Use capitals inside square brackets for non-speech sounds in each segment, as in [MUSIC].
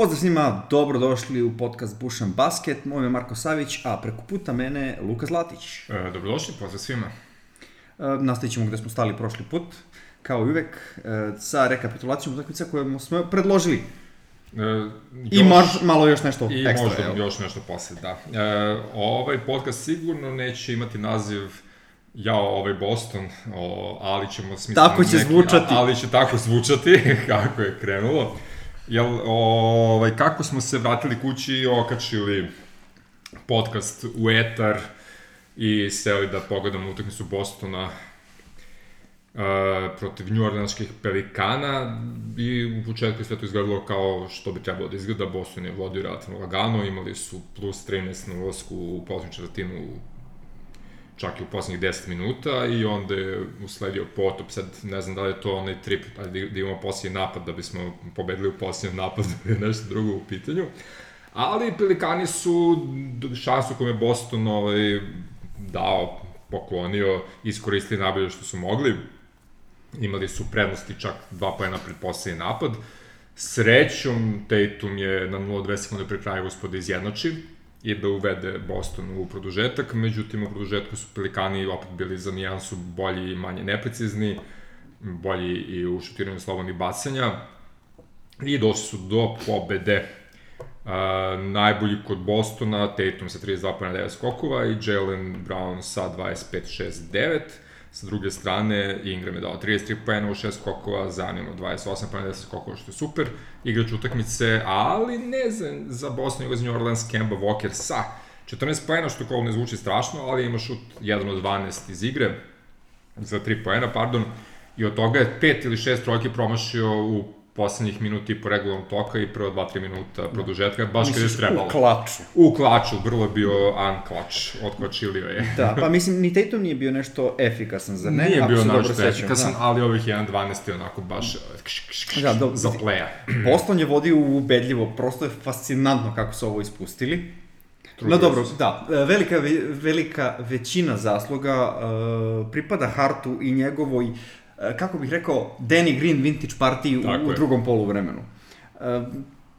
Pozdrav svima, dobrodošli u podcast Bušan Basket. Moj je Marko Savić, a preko puta mene Luka Zlatić. E, dobrodošli, pozdrav svima. E, nastavit ćemo gde smo stali prošli put, kao i uvek, e, sa rekapitulacijom utakmica koje smo predložili. E, I mar, malo još nešto I ekstra. možda jel? još nešto posle, da. E, ovaj podcast sigurno neće imati naziv Jao, ovaj Boston, o, ali ćemo smisliti... Tako će zvučati. a- Ali će tako zvučati, [LAUGHS] kako je krenulo. Jel, ovaj, kako smo se vratili kući i okačili podcast u etar i seli da pogledamo utakmicu Bostona uh, protiv New Orleanskih Pelikana i u početku sve to izgledalo kao što bi trebalo da izgleda. Boston je vodio relativno lagano, imali su plus 13 na ulazku u poslednju četvrtinu čak i u poslednjih 10 minuta i onda je usledio potop, sad ne znam da li je to onaj trip, ali da, da imamo posljednji napad da bismo pobedili u posljednjem napadu [LAUGHS] ili nešto drugo u pitanju. Ali Pelikani su šansu koju je Boston ovaj, dao, poklonio, iskoristili najbolje što su mogli. Imali su prednosti čak dva pojena pred poslednji napad. Srećom, Tatum je na 0-2 sekunde pre kraja uspod da i da uvede Boston u produžetak, međutim u produžetku su Pelikani opet bili za nijansu bolji i manje neprecizni, bolji i u šutiranju slobodnih bacanja i došli su do pobede. Uh, najbolji kod Bostona, Tatum sa 32 pojena 9 skokova i Jalen Brown sa 25-6-9. Sa druge strane, Ingram je dao 33 pojena u 6 skokova, zanimo 28 pojena 10 skokova, što je super. Igrač utakmice, ali ne znam, za Boston i New Orleans, Kemba Walker sa 14 pojena, što kao ne zvuči strašno, ali ima šut 1 od 12 iz igre, za 3 poena, pardon, i od toga je 5 ili 6 trojki promašio u poslednjih minuta i po regularnom toka i prvo 2-3 minuta produžetka, baš kada je trebalo. U klaču. U klaču, vrlo je bio unklač, odklačilio je. Da, pa mislim, ni Tatum nije bio nešto efikasan, zar ne? Nije Ako bio našto sećam, efikasan, da. ali ovih 1-12 je onako baš kš, kš, kš, Da, dobro. za pleja. Boston je vodio ubedljivo, prosto je fascinantno kako su ovo ispustili. Trudili No dobro, da, e, velika, ve- velika većina zasluga uh, pripada Hartu i njegovoj, e, kako bih rekao, Danny Green vintage partiji Tako u, u drugom poluvremenu. Uh,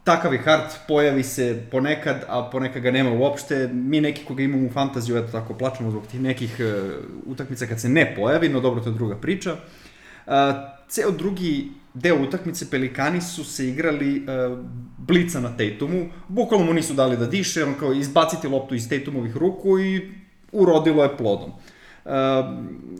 takav je Hart, pojavi se ponekad, a ponekad ga nema uopšte. Mi neki koga imamo u fantaziju, eto tako, plačemo zbog tih nekih uh, utakmica kad se ne pojavi, no dobro, to je druga priča. Ceo drugi deo utakmice Pelikani su se igrali uh, blica na Tatumu, bukvalno mu nisu dali da diše, on kao izbaciti loptu iz Tatumovih ruku i urodilo je plodom. Uh,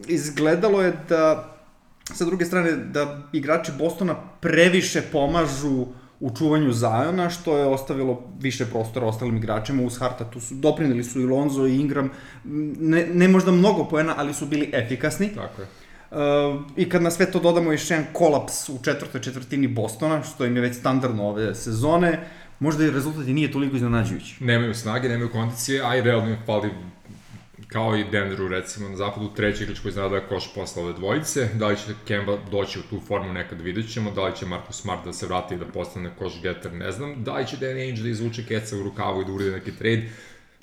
izgledalo je da sa druge strane da igrači Bostona previše pomažu u čuvanju Zajona, što je ostavilo više prostora ostalim igračima uz Harta. Tu su doprinili su i Lonzo i Ingram, ne, ne možda mnogo poena, ali su bili efikasni. Tako je. Uh, I kad na sve to dodamo još jedan kolaps u četvrtoj četvrtini Bostona, što im je već standardno ove sezone, možda i rezultat i nije toliko iznenađujući. Nemaju snage, nemaju kondicije, a i realno im fali kao i Denveru recimo na zapadu treći igrač koji zna da je koš posle ove dvojice, da li će Kemba doći u tu formu nekad vidjet ćemo, da li će Marcus Smart da se vrati i da postane koš getter, ne znam, da li će Danny Ainge da izvuče keca u rukavu i da urede neki trade,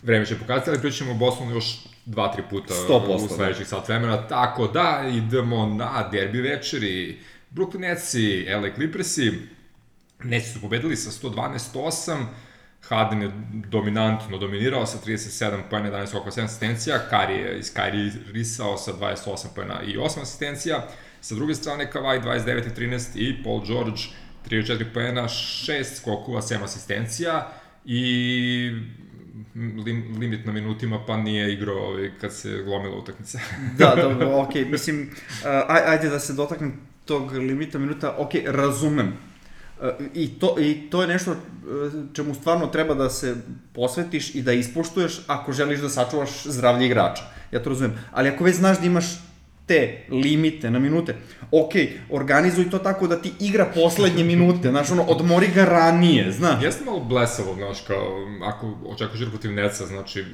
vreme će pokazati, ali pričamo o Bostonu još dva, tri puta 100%, u sledećih sat vremena, tako da idemo na derbi večeri, Brooklyn Netsi, LA Clippersi, Netsi su pobedili sa 112-8, Harden je dominantno dominirao sa 37 pojena, 11 oko 7 asistencija, Kari je iz Kari risao sa 28 pojena i 8 asistencija, sa druge strane Kawhi 29 i 13 i Paul George 34 pojena, 6 skokova, 7 asistencija i lim, limit na minutima pa nije igrao ovaj, kad se glomila utakmica. [LAUGHS] Da, dobro, okej, mislim, uh, aj, ajde da se dotaknem tog limita minuta, okej, razumem. I, to, I to je nešto uh, čemu stvarno treba da se posvetiš i da ispoštuješ ako želiš da sačuvaš zdravlje igrača. Ja to razumem. Ali ako već znaš da imaš te limite na minute, ok, organizuj to tako da ti igra poslednje [LAUGHS] minute, znaš, ono, odmori ga ranije, znaš. Jeste malo blesavo, znaš, kao, ako očekuješ protiv Neca, znači,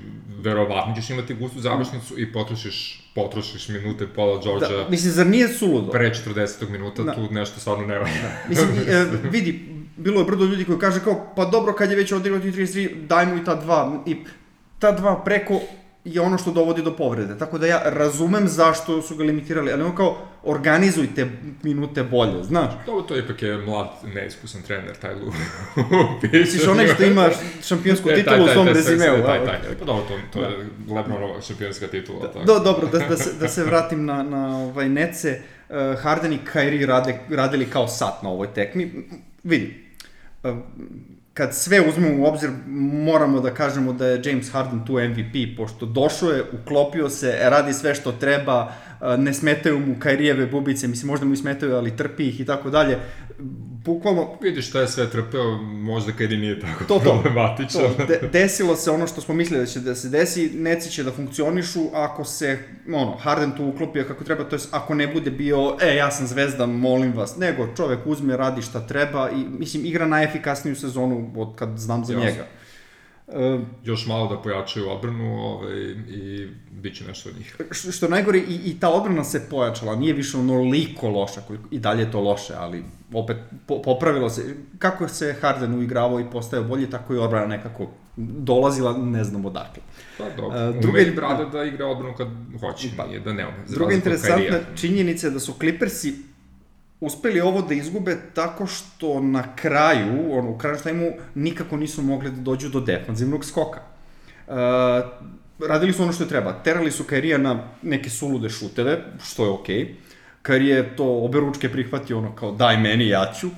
verovatno ćeš imati gustu završnicu i potrošiš, potrošiš minute Paula Georgea Da, mislim, zar nije suludo? pre 40. minuta, Da. tu nešto stvarno ne valja. Mislim, [LAUGHS] e, vidi, bilo je brdo ljudi koji kaže kao, pa dobro, kad je već odigrao ti 33, daj mu i ta dva. I ta dva preko je ono što dovodi do povrede. Tako da ja razumem zašto su ga limitirali, ali ono kao organizujte minute bolje, znaš. Dobro, to ipak je mlad, neiskusan trener, taj Lu. [LAUGHS] Misliš onaj što ima šampionsku E, taj, titulu u taj, svom taj, rezimeu. Taj, taj, taj. Pa dobro, to, to je Lebronova šampionska titula. tako. Do, dobro, da, da, se, da se vratim na, na ovaj Nece. Uh, Harden i Kyrie rade, radili kao sat na ovoj tekmi. Vidi, uh, kad sve uzmemo u obzir, moramo da kažemo da je James Harden tu MVP, pošto došao je, uklopio se, radi sve što treba, uh, ne smetaju mu Kairijeve bubice, mislim, možda mu i smetaju, ali trpi ih i tako dalje. Bukvalno, Vidiš šta je sve trpeo, možda kad i nije tako To, to. problematično. To, de, desilo se ono što smo mislili da će da se desi, neci će da funkcionišu ako se, ono, Harden tu uklopio kako treba, to je ako ne bude bio, e, ja sam zvezda, molim vas, nego čovek uzme, radi šta treba i, mislim, igra najefikasniju sezonu od kad znam za njega. E, Još malo da pojačaju odbranu ovaj, i bit će nešto od njih. što, što najgore, i, i ta odbrana se pojačala, nije više onoliko loša, koliko, i dalje je to loše, ali opet po, popravilo se. Kako se Harden uigravao i postao bolji, tako i odbrana nekako dolazila, ne znam odakle. Pa dobro, A, uh, druga- ume brada da igra odbranu kad hoće, Pa, nije da ne ume. Druga interesantna činjenica je da su Clippersi uspeli ovo da izgube tako što na kraju, ono, u kraju tajmu, nikako nisu mogli da dođu do defanzivnog skoka. Uh, radili su ono što je treba. Terali su Kairija na neke sulude šuteve, što je okej. Okay. Kairi je to obe ručke prihvatio ono kao daj meni, ja ću. Uh,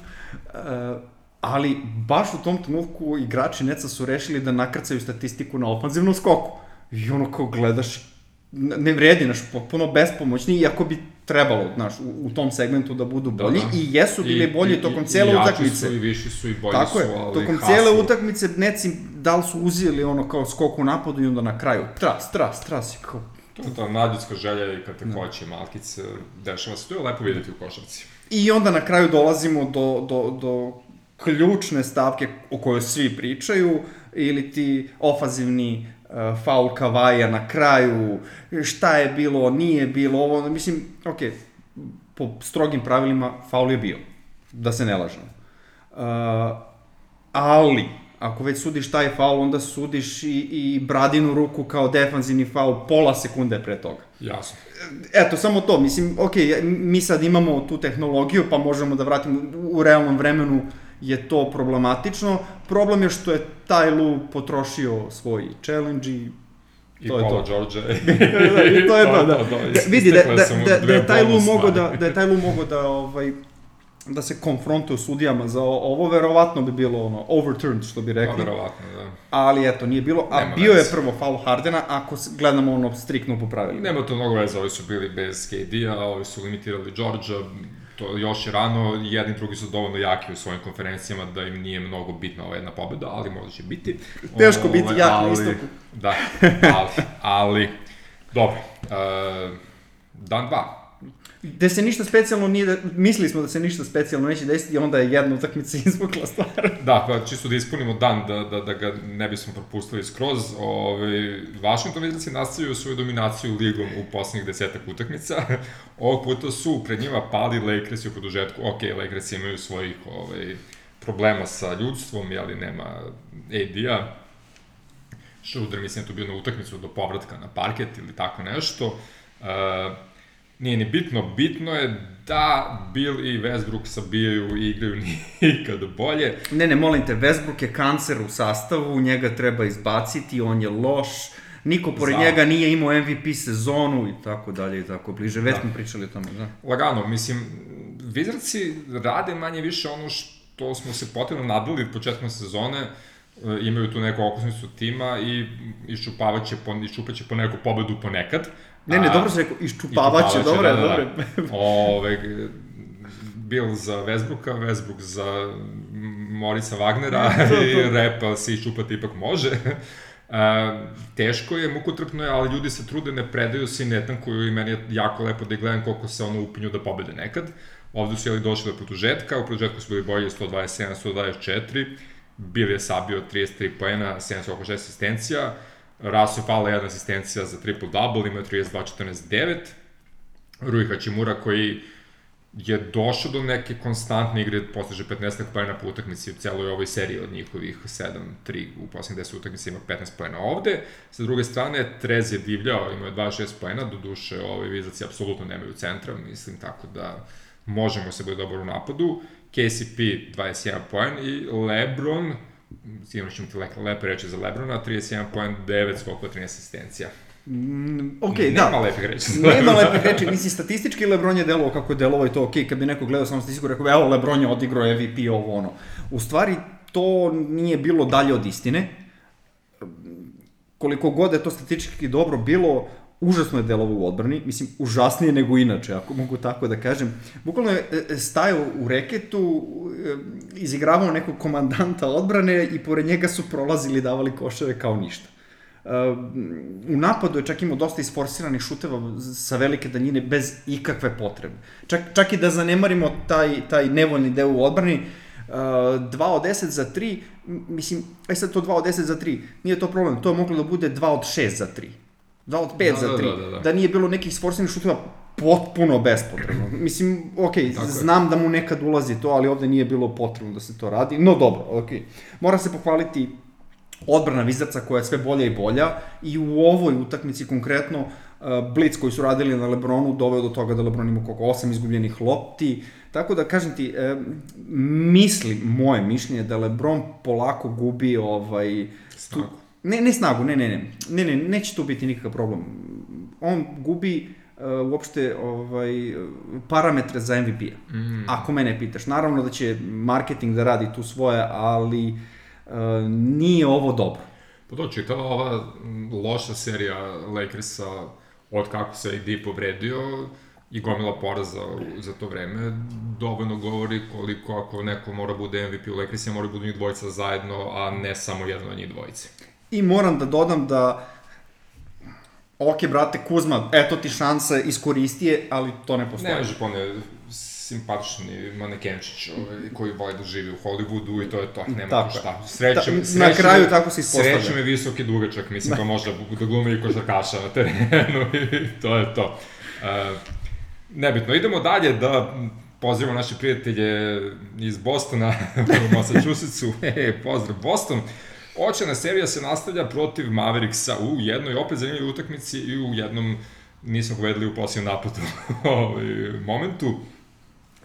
ali baš u tom trenutku igrači Neca su rešili da nakrcaju statistiku na ofanzivnom skoku. I ono kao gledaš, ne vredi, znaš, potpuno bespomoćni, iako bi trebalo, znaš, u, u tom segmentu da budu bolji, Da, da. i jesu bili bolji tokom cele i utakmice. su i viši su i bolji Tako su, je, ali tokom hasli- cijele utakmice Neci da li su uzeli ono kao skok u napadu i onda na kraju tras, tras, tras i kao... To je ta mlađinska želja i kad te hoće malkice, dešava se. To je lepo videti u košarci. I onda na kraju dolazimo do, do, do ključne stavke o kojoj svi pričaju, ili ti ofazivni faul Kavaja na kraju, šta je bilo, nije bilo, ovo, mislim, ok, po strogim pravilima faul je bio, da se ne lažemo. Uh, ali, ako već sudiš taj faul, onda sudiš i, i Bradinu ruku kao defanzivni faul pola sekunde pre toga. Jasno. Eto, samo to, mislim, ok, mi sad imamo tu tehnologiju, pa možemo da vratimo u realnom vremenu je to problematično. Problem je što je taj Lu potrošio svoj challenge i I To je to. Georgia. [LAUGHS] I to je [LAUGHS] to, da. da. Da, vidi, da, da, da, da, dve je taj Lu mogo da, da je taj Lu mogo da, ovaj, da se konfrontuje sudijama za ovo, verovatno bi bilo ono, overturned, što bi Pa, rekli. verovatno, da. Ali eto, nije bilo, a Nema bio je veze. prvo foul Hardena, ako gledamo ono striktno po pravilima. Nema to mnogo veze, ovi su bili bez KD-a, ovi su limitirali Georgia, to još je rano, jedni i drugi su dovoljno jaki u svojim konferencijama da im nije mnogo bitna ova jedna pobeda, ali možda će biti. Teško biti Ovaj, jak na istoku. Da, ali, ali, dobro, uh, dan dva, Gde se ništa specijalno nije, da, mislili smo da se ništa specijalno neće desiti i onda je jedna utakmica [LAUGHS] izvukla stvar. Da, pa čisto da ispunimo dan, da, da, da ga ne bismo propustili skroz. Ove, Washington Wizardsi nastavljaju svoju dominaciju ligom u poslednjih desetak utakmica. [LAUGHS] Ovog puta su pred njima pali Lakersi u produžetku. Ok, Lakersi imaju svojih ovaj, problema sa ljudstvom, jeli nema AD-a. Schroeder mislim da je tu bio na utakmicu do povratka na parket ili tako nešto. Uh, nije ni bitno, bitno je da Bill i Westbrook sabijaju i igraju [LAUGHS] nikad bolje. Ne, ne, molim te, Westbrook je kancer u sastavu, njega treba izbaciti, on je loš, niko pored Za- njega nije imao MVP sezonu i tako dalje i tako bliže. Već Da. smo pričali o tome, da. Lagano, mislim, Wizardsi rade manje više ono što smo se potrebno nadali početkom sezone, e, imaju tu neku okusnicu tima i iščupavaće po, iščupaće po neku pobedu ponekad. Ne, ne, A- dobro se rekao, iščupavaće, dobro je, da, da, dobro da. Ove, Bill za Westbrooka, Westbrook za Morisa Wagnera [LAUGHS] i repa se iščupati ipak može. [LAUGHS] E, teško je, mukotrpno je, ali ljudi se trude, ne predaju se i ne tankuju i meni je jako lepo da gledam koliko se ono upinju da pobede nekad. Ovde su jeli došli do produžetka, u produžetku su bili bolji 127-124, Bill je sabio 33 poena, 7 oko 6 asistencija, Rasu je pala jedna asistencija za triple-double, imao je 32-49, Rui Hachimura koji je došao do neke konstantne igre, postiže 15 pojena po utakmici u celoj ovoj seriji od njihovih 7-3 u posljednjih 10 utakmici ima 15 pojena ovde. Sa druge strane, Trez je divljao, imao je 26 pojena, do duše ovi vizaci apsolutno nemaju centra, mislim, tako da možemo se biti dobro u napadu. KCP 21 poen i Lebron, sigurno ćemo ti lepe reći za Lebrona, 31 poen, 9 skokova, 13 asistencija. Mm, ok, Nema da. lepih reči. Nema lepih reči, mislim, statistički Lebron je delovao kako je delovao i to ok, kad bi neko gledao samo statistiku, rekao evo, Lebron je odigrao MVP, ovo ono. U stvari, to nije bilo dalje od istine. Koliko god je to statistički dobro bilo, užasno je delovao u odbrani, mislim, užasnije nego inače, ako mogu tako da kažem. Bukvalno je e, stajao u reketu, e, izigravao nekog komandanta odbrane i pored njega su prolazili i davali koševe kao ništa. U napadu je čak imao dosta isforsiranih šuteva sa velike daljine bez ikakve potrebe. Čak, čak i da zanemarimo taj, taj nevoljni deo u odbrani, uh, 2 od 10 za 3, mislim, aj sad to 2 od 10 za 3, nije to problem, to je moglo da bude 2 od 6 za 3. 2 od 5 Da, za da, 3. da, da, da. da nije bilo nekih isforsiranih šuteva potpuno bespotrebno. Mislim, ok, Tako je. znam da mu nekad ulazi to, ali ovde nije bilo potrebno da se to radi. No dobro, ok. Mora se pohvaliti odbrana Vizarca koja je sve bolja i bolja i u ovoj utakmici konkretno uh, Blitz koji su radili na Lebronu doveo do toga da Lebron ima koliko osam izgubljenih lopti. Tako da kažem ti, e, mislim, moje mišljenje da Lebron polako gubi ovaj tu, Snagu. ne, ne snagu, ne, ne, ne, ne, ne, neće tu biti nikakav problem. On gubi uh, uopšte ovaj, parametre za MVP-a. Mm. Ako mene pitaš. Naravno da će marketing da radi tu svoje, ali uh, nije ovo dobro. Pa to, čitava ova m, loša serija Lakersa od kako se AD povredio i gomila poraza za to vreme, dovoljno govori koliko ako neko mora bude MVP u Lakersima, mora budu njih dvojica zajedno, a ne samo jedan od njih dvojice. I moram da dodam da Ok, brate, Kuzma, eto ti šansa, iskoristi je, ali to ne postoji. Ne može pone simpatični manekenčić ovaj, koji voli da živi u Hollywoodu i to je to, nema Tako tu šta. Sreće, Ta- na sreće, kraju tako se ispostavlja. Sreće me visok i dugačak, mislim, pa možda da glumi i košarkaša na terenu [LAUGHS] i to je to. Uh, nebitno, idemo dalje da pozdravimo naše prijatelje iz Bostona [LAUGHS] u Massachusettsu. [LAUGHS] E, pozdrav Boston. Očena serija se nastavlja protiv Mavericksa u jednoj opet zanimljivoj utakmici i u jednom nismo povedali u posljednom napadu [LAUGHS] ovaj, momentu.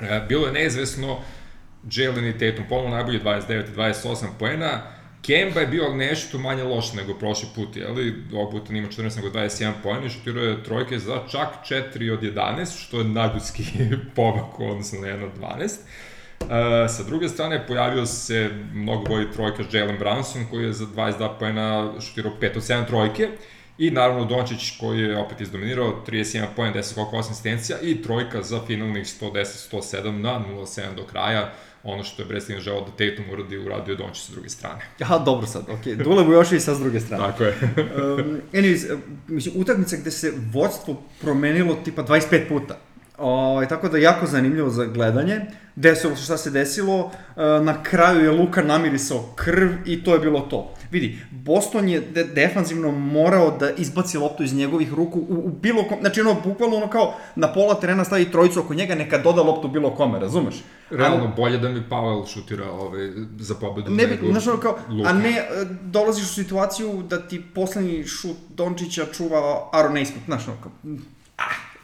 E, bilo je neizvesno Jalen i Tatum ponovno najbolji 29 i 28 poena. Kemba je bio nešto manje loš nego prošli put, jeli? Ovog puta nima 14 nego 21 poena i šutirao je trojke za čak 4 od 11, što je nadljudski [LAUGHS] pomak u odnosu na 1 od 12. Uh, sa druge strane, pojavio se mnogo bolji trojkaš Jalen Brunson, koji je za 22 poena šutirao 5 od 7 trojke. I naravno Dončić koji je opet izdominirao 31 poen, 10 koliko 8 asistencija i trojka za finalnih 110-107 na 0-7 do kraja. Ono što je Brestin želao da Tatum uradi, uradio Dončić sa druge strane. [LAUGHS] Aha, dobro sad, ok. Dule Vujošević sa s druge strane. Tako je. [LAUGHS] um, anyways, mislim, utakmica gde se vodstvo promenilo tipa 25 puta. O, tako da jako zanimljivo za gledanje. Desilo se šta se desilo, uh, na kraju je Luka namirisao krv i to je bilo to. Vidi, Boston je de defanzivno morao da izbaci loptu iz njegovih ruku u, u bilo kom, znači ono, bukvalno ono kao na pola terena stavi trojicu oko njega, neka doda loptu bilo kome, razumeš? Realno, bolje da mi Pavel šutira ovaj, za pobedu Ne bi, nego znaš ono kao, Luka. a ne e, dolaziš u situaciju da ti poslednji šut Dončića čuva Aaron Nesmith, znaš ono kao, e,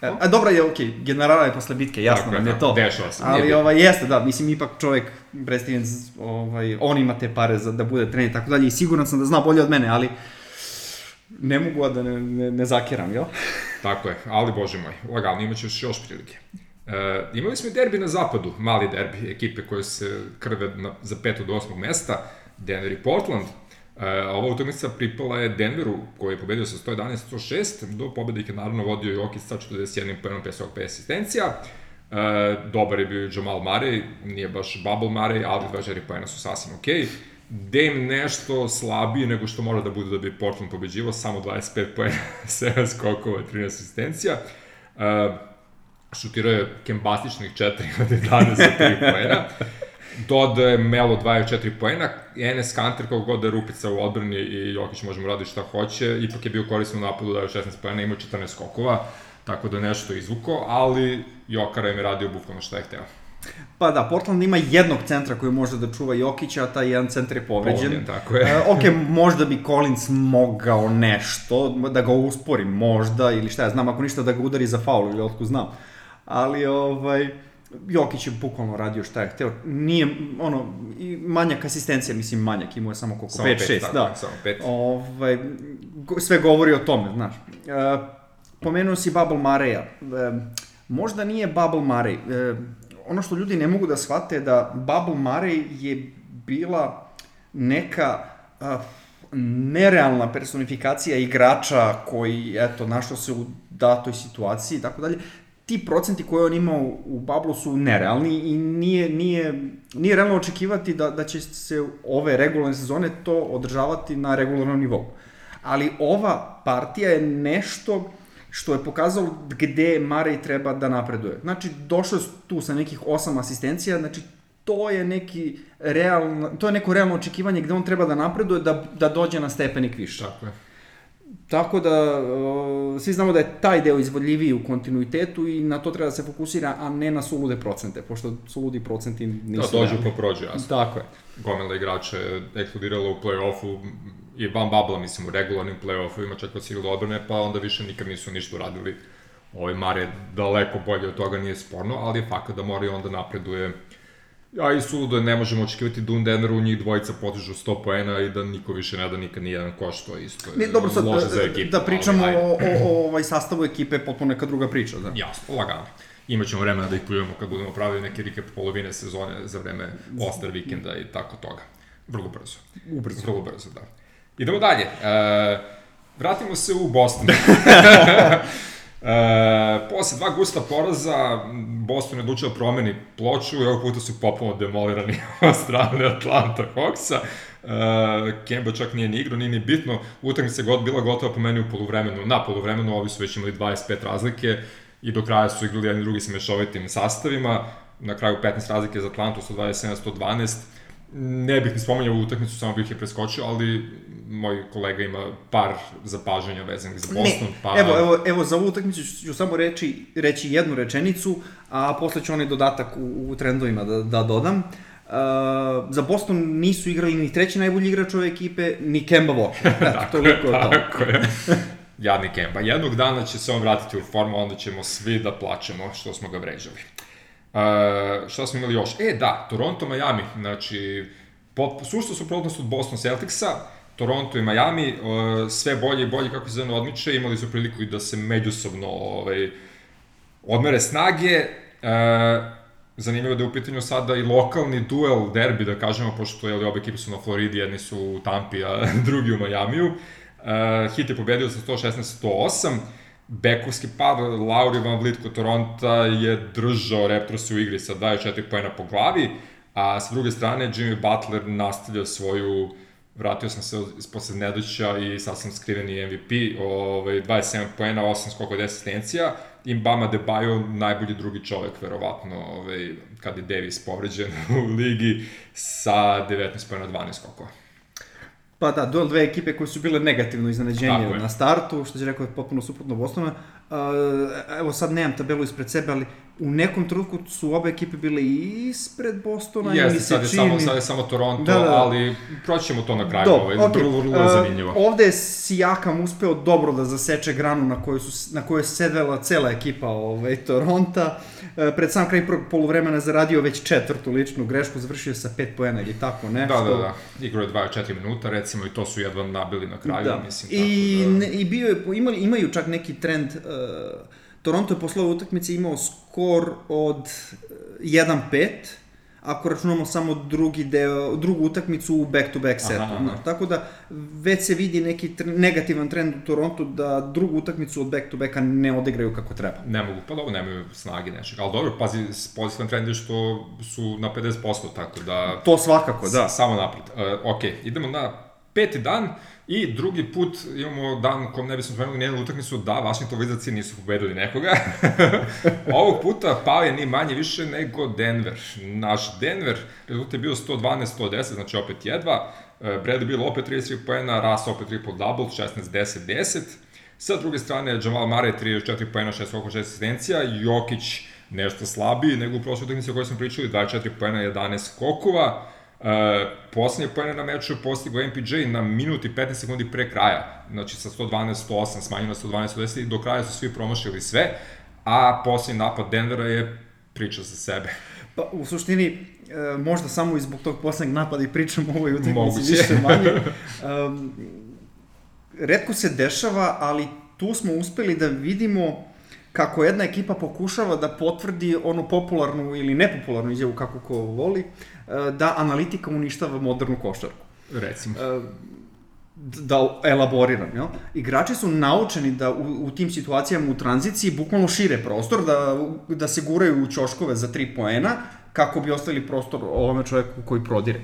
a dobro je, okej, okay, generala je posle bitke, jasno Tako nam je tako, to. dešava se, Ali ovaj, jeste, da, mislim, ipak čovjek, Brad Stevens, ovaj, on ima te pare za da bude trener i tako dalje i siguran sam da zna bolje od mene, ali ne mogu a da ne, ne, ne zakiram, jel? [LAUGHS] Tako je, ali bože moj, lagano, imat ćeš još prilike. E, imali smo i derbi na zapadu, mali derbi, ekipe koje se krve na, za pet od osmog mesta, Denver i Portland. E, ova utakmica pripala je Denveru, koji je pobedio sa 111-106, do pobede ih je naravno vodio Jokic sa 41 poenom, 55 asistencija. E, dobar je bio Jamal Murray, nije baš Bubble Murray, ali 24 poena su sasvim okej. Okay. Dame nešto slabiji nego što mora da bude da bi Portland pobeđivo, samo 25 poena, [LAUGHS] 7 skokova, 13 asistencija. Uh, šutirao je kembastičnih 4 od 11 za 3 poena. Dodaje Melo 24 poena, Enes Kanter kako god da je rupica u odbrani i Jokić može mu raditi šta hoće, ipak je bio korisno u napadu, dao 16 poena, imao 14 skokova. tako da nešto izvuko, ali Jokara im je radio bukvalno šta je hteo. Pa da, Portland ima jednog centra koji može da čuva Jokića, a taj jedan centar je povređen. Povređen, tako je. E, ok, možda bi Collins mogao nešto, da ga uspori, možda, ili šta ja znam, ako ništa da ga udari za faul, ili otko znam. Ali, ovaj, Jokić je bukvalno radio šta je hteo. Nije, ono, i manjak asistencija, mislim manjak, imao je samo koliko, Samo 5-6, pet, tako da. samo pet. Ovaj, go- sve govori o tome, znaš. E, pomenuo si Bubble Mareja. E, možda nije Bubble Marey. E, ono što ljudi ne mogu da shvate je da Bubble Marey je bila neka a, nerealna personifikacija igrača koji, eto, našao se u datoj situaciji i tako dalje. Ti procenti koje on imao u Bablu su nerealni i nije, nije, nije realno očekivati da, da će se ove regularne sezone to održavati na regularnom nivou. Ali ova partija je nešto što je pokazalo gde Marej treba da napreduje. Znači, došao je tu sa nekih osam asistencija, znači to je neki realno, to je neko realno očekivanje gde on treba da napreduje da, da dođe na stepenik više. Tako je. Tako da, uh, svi znamo da je taj deo izvodljiviji u kontinuitetu i na to treba da se fokusira, a ne na sulude procente, pošto suludi procenti Da, nisu... dođu realni. pa prođu, jasno. Tako je. Gomela igrača je eksplodirala u play-offu i van babla, mislim, u regularnim play-offovima, čak kad si igrali odbrane, pa onda više nikad nisu ništa uradili. Ovaj Mare daleko bolje od toga nije sporno, ali je fakat da mora i onda napreduje. A i suludo je, ne možemo očekivati da u Denveru njih dvojica potižu 100 poena i da niko više ne da nikad ni jedan koš, to je isto Ne, dobro, sad loše za da, ekipu. da pričamo ali, o, o, o ovaj sastavu ekipe, potpuno neka druga priča, da. Jasno, lagano. Imaćemo vremena da ih pljujemo kad budemo pravili neke recap polovine sezone za vreme All-Star vikenda i tako toga. Vrlo brzo. Ubrzo. Vrlo brzo, da. Idemo dalje. E, vratimo se u Boston. [LAUGHS] [LAUGHS] e, posle dva gusta poraza, Boston je odlučio da promeni ploču i ovog puta su popuno demolirani [LAUGHS] od strane Atlanta Hawksa. E, Kemba čak nije ni igrao, nije ni bitno. Utakmica god bila gotova po meni u poluvremenu. Na poluvremenu ovi su već imali 25 razlike i do kraja su igrali jedni drugi sa mešovitim sastavima. Na kraju 15 razlike za Atlantu, 127-112 ne bih ni spomenuo utakmicu, samo bih je preskočio, ali moj kolega ima par zapažanja vezanih za Boston, ne, pa... evo, evo, evo, za ovu utakmicu ću samo reći, reći jednu rečenicu, a posle ću onaj dodatak u, u trendovima da, da dodam. Uh, za Boston nisu igrali ni treći najbolji igrač ove ekipe, ni Kemba Walker. [LAUGHS] Eto, toliko o tome. Tako je. Jadni Kemba. Jednog dana će se on vratiti u formu, onda ćemo svi da plačemo što smo ga vređali. Uh, šta smo imali još? E, da, Toronto, Miami. Znači, po, sušto su protnost od Boston Celticsa, Toronto i Miami, uh, sve bolje i bolje kako se zove odmiče, imali su priliku i da se međusobno ovaj, odmere snage. Uh, zanimljivo da je u pitanju sada i lokalni duel, derbi, da kažemo, pošto je obe ekipe su na Floridi, jedni su u Tampi, a [LAUGHS] drugi u Majamiju. Uh, Hit je pobedio sa 116-108. Bekovski pad, Lauri Van Vliet kod Toronta je držao Raptors u igri sa 24 pojena po glavi, a sa druge strane Jimmy Butler nastavlja svoju vratio sam se iz posle nedoća i sad sam skriveni MVP, ovaj, 27 poena, 8 skoko 10 asistencija, i Bama Debajo najbolji drugi čovek, verovatno, ovaj, kad je Davis povređen [LAUGHS] u ligi, sa 19 poena, 12 skokova. Pa da, duel dve ekipe koje su bile negativno iznenađenje na startu, što će rekao je potpuno suprotno Bostona. Evo sad nemam tabelu ispred sebe, ali u nekom trenutku su obe ekipe bile ispred Bostona Jeste, se sad je, čini... samo, sad je samo Toronto, Da, da, da. ali proći ćemo to na kraju, Do, ovaj, okay. vrlo, vrlo Uh, zanimljivo. ovde je Sijakam uspeo dobro da zaseče granu na kojoj, su, na kojoj je sedela cela ekipa ovaj, Toronta. Uh, pred sam kraj prvog poluvremena zaradio već četvrtu ličnu grešku, završio sa pet poena ili tako nešto. Da, da, da. Igrao je 24 minuta, recimo, i to su jedva nabili na kraju, Da. mislim. I, tako da... ne, I bio je, imali, imaju čak neki trend, uh, Toronto je posle ove utakmice imao skor od uh, 1-5, ako računamo samo drugi deo, drugu utakmicu u back-to-back setu. Aha, aha. Tako da već se vidi neki tr negativan trend u Torontu da drugu utakmicu od back-to-backa ne odigraju kako treba. Ne mogu, pa dobro, nemaju snage nečeg. Ali dobro, pazi, pozitivan trend je što su na 50%, tako da... To svakako, da. Samo napred. Uh, ok, idemo na peti dan i drugi put imamo dan u kom ne bismo spomenuli nijednu utakmicu da Washington Wizardsi nisu pobedili nekoga. [LAUGHS] Ovog puta pao je ni manje više nego Denver. Naš Denver, rezultat je bio 112-110, znači opet jedva. Uh, Brad je bilo opet 33 poena, Ras opet triple double, 16-10-10. Sa druge strane, Jamal Mare 34 poena, 6 skokova, 6 asistencija, Jokić nešto slabiji nego u prošloj utakmici o kojoj smo pričali, 24 poena, 11 skokova. Uh, poslednje pojene na meču je postigao MPJ na minuti 15 sekundi pre kraja, znači sa 112-108 smanjeno na 112-110 i do kraja su svi promašili sve, a poslednji napad Denvera je priča za sebe. [LAUGHS] Pa, u suštini, e, možda samo i zbog tog poslednjeg napada i pričam o ovoj utakmici više manje. Um, [LAUGHS] redko se dešava, ali tu smo uspeli da vidimo kako jedna ekipa pokušava da potvrdi onu popularnu ili nepopularnu izjavu, kako ko voli, e, da analitika uništava modernu košarku. Recimo. E, da elaboriram, jel? Igrači su naučeni da u, u tim situacijama u tranziciji bukvalno šire prostor, da, da se guraju u ćoškove za tri poena, kako bi ostavili prostor ovome čoveku koji prodire.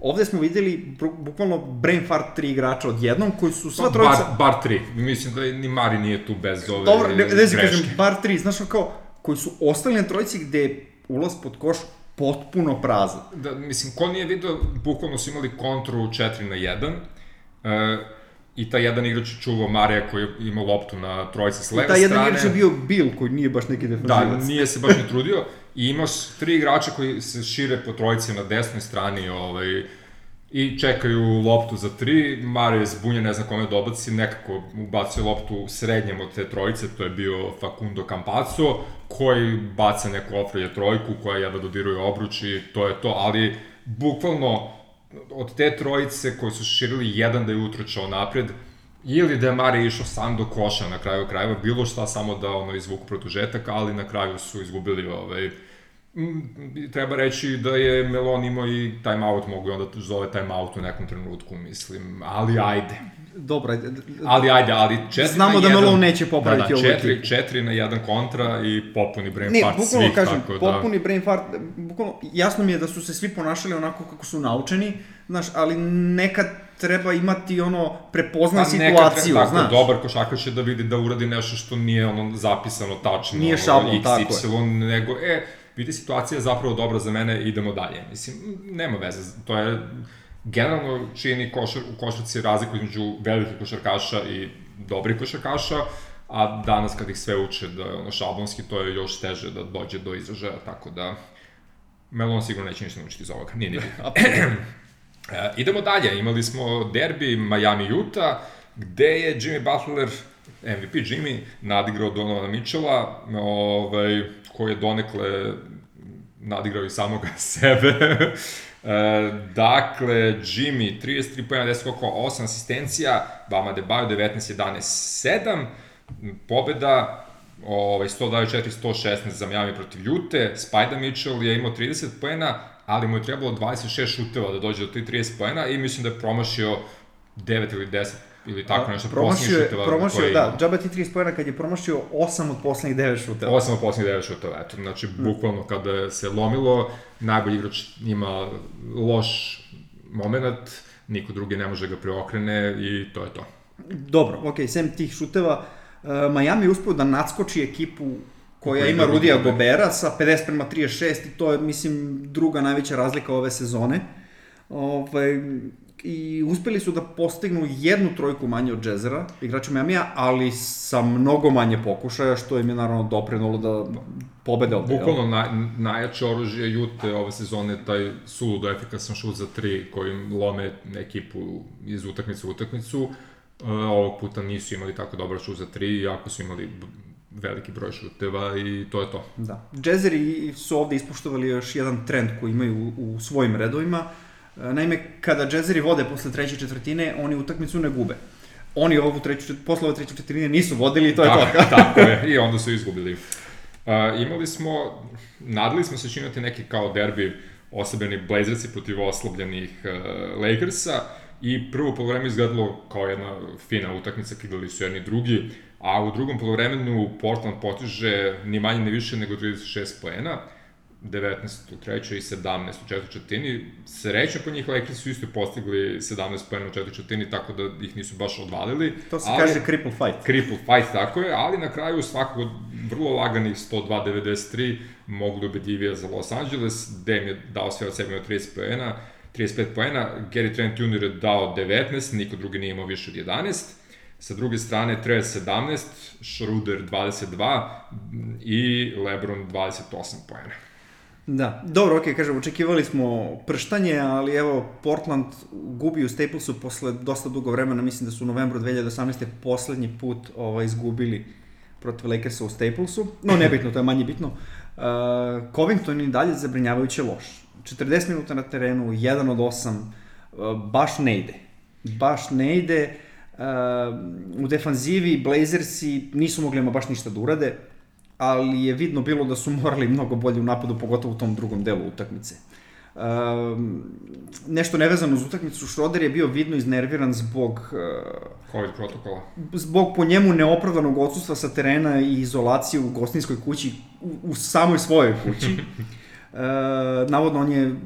Ovde smo videli bukvalno brain fart tri igrača odjednom koji su sva trojica... Bar, bar tri. Mislim da ni Mari nije tu bez ove Dobro, ne, ne se kažem, bar tri. Znaš kao, koji su ostali na trojici gde je ulaz pod koš potpuno prazan. Da, mislim, ko nije vidio, bukvalno su imali kontru 4 na 1. Uh, I ta jedan igrač je čuvao Marija koji ima loptu na trojici s leve strane. I ta jedan igrač je bio Bill koji nije baš neki defensivac. Da, nije se baš ne trudio. I imaš tri igrača koji se šire po trojici na desnoj strani ovaj, i čekaju loptu za tri. Mario je zbunjen, ne znam kome dobaci, nekako ubacio loptu srednjem od te trojice, to je bio Facundo Campazzo, koji baca neku ofrelje trojku koja jedva dodiruje obruč i to je to, ali bukvalno od te trojice koji su širili jedan da je utrčao napred, ili da je Mare išao sam do koša na kraju krajeva, bilo šta samo da ono izvuku produžetak, ali na kraju su izgubili ovaj, treba reći da je Melon imao i timeout, mogu onda zove timeout u nekom trenutku, mislim, ali ajde. Dobro, ajde. Ali ajde, ali četiri Znamo da Melon neće popraviti da, da, četiri, četiri na jedan kontra i popuni brain ne, fart svih, kažem, tako da... popuni brain fart, bukvalno, jasno mi je da su se svi ponašali onako kako su naučeni, znaš, ali nekad treba imati ono prepoznaj pa situaciju, treba, znaš. Tako, dobar košarkaš će da vidi da uradi nešto što nije ono zapisano tačno. Nije šablon, tako je. nego, e, vidi situacija je zapravo dobra za mene, idemo dalje. Mislim, nema veze, to je generalno čini košar, u košarci razliku između velikih košarkaša i dobrih košarkaša, a danas kad ih sve uče da je ono šablonski, to je još teže da dođe do izražaja, tako da Melon sigurno neće ništa naučiti iz ovoga, nije ni bitno. [CLEARS THROAT] e, idemo dalje, imali smo derbi Miami-Utah, gde je Jimmy Butler, MVP Jimmy, nadigrao Donovana Mitchella, ovaj, koji je donekle nadigrao i samoga [LAUGHS] sebe. E, dakle, Jimmy, 33 pojena, 10 koliko, 8 asistencija, Bama Debajo, 19-11, 7, pobeda, ovaj, 124-116 za Miami protiv Jute, Spajda Mitchell je imao 30 pojena, ali mu je trebalo 26 šuteva da dođe do 30 pojena i mislim da je promašio 9 ili 10 ili tako nešto promašio je, promašio, da, džaba ti 30 pojena kad je promašio 8 od poslednjih 9 šuteva. 8 od poslednjih 9 šuteva, eto, znači mm. bukvalno kada se lomilo, najbolji igrač ima loš moment, niko drugi ne može ga preokrene i to je to. Dobro, ok, sem tih šuteva, uh, Miami je uspeo da nadskoči ekipu koja ima Rudija Gobera sa 50 prema 36 i to je, mislim, druga najveća razlika ove sezone. Ovaj, i uspeli su da postignu jednu trojku manje od Džezera, igrača Miamija, ali sa mnogo manje pokušaja, što im je naravno doprenulo da pobede ovde. Bukvalno naj, najjače oružje Jute ove sezone taj suludo efikasan šut za tri kojim lome ekipu iz utakmice u utakmicu. E, ovog puta nisu imali tako dobar šut za tri, iako su imali veliki broj šuteva i to je to. Da. Džezeri su ovde ispoštovali još jedan trend koji imaju u, u svojim redovima, Naime, kada džezeri vode posle treće četvrtine, oni utakmicu ne gube. Oni ovu treću, posle ove treće četvrtine nisu vodili i to je da, to. [LAUGHS] tako je, i onda su izgubili. Uh, imali smo, nadali smo se činati neki kao derbi oslabljeni Blazersi protiv oslabljenih uh, Lakersa i prvo polovreme izgledalo kao jedna fina utakmica, kidali su jedni drugi, a u drugom polovremenu Portland potiže ni manje ni više nego 36 poena. 19 u trećoj i 17 u četvrtoj četvrtini. Srećno po njih Lakers su isto postigli 17 pojena u četvrtoj četvrtini, tako da ih nisu baš odvalili. To se ali, kaže cripple fight. Cripple fight, tako je, ali na kraju svakog vrlo laganih 102-93 mogu da ubedljivija za Los Angeles. Dem je dao sve od sebe na 30 pojena, 35 poena, Gary Trent Jr. je dao 19, niko drugi nije imao više od 11. Sa druge strane, Trez 17, Schroeder 22 i Lebron 28 pojene. Da, dobro, okay, kažem, očekivali smo prštanje, ali evo, Portland gubi u Staplesu posle dosta dugo vremena, mislim da su u novembru 2018. poslednji put ovaj, izgubili protiv Lakersa u Staplesu, no nebitno, to je manje bitno. Uh, Covington i dalje zabrinjavajuće loš. 40 minuta na terenu, 1 od 8, uh, baš ne ide. Baš ne ide. Uh, u defanzivi Blazersi nisu mogli ima baš ništa da urade ali je vidno bilo da su morali mnogo bolje u napadu, pogotovo u tom drugom delu utakmice. Uh, nešto nevezano uz utakmicu, Schroeder je bio vidno iznerviran zbog uh, COVID protokola. Zbog po njemu neopravdanog odsustva sa terena i izolacije u gostinskoj kući, u, u samoj svojoj kući. uh, [LAUGHS] navodno on je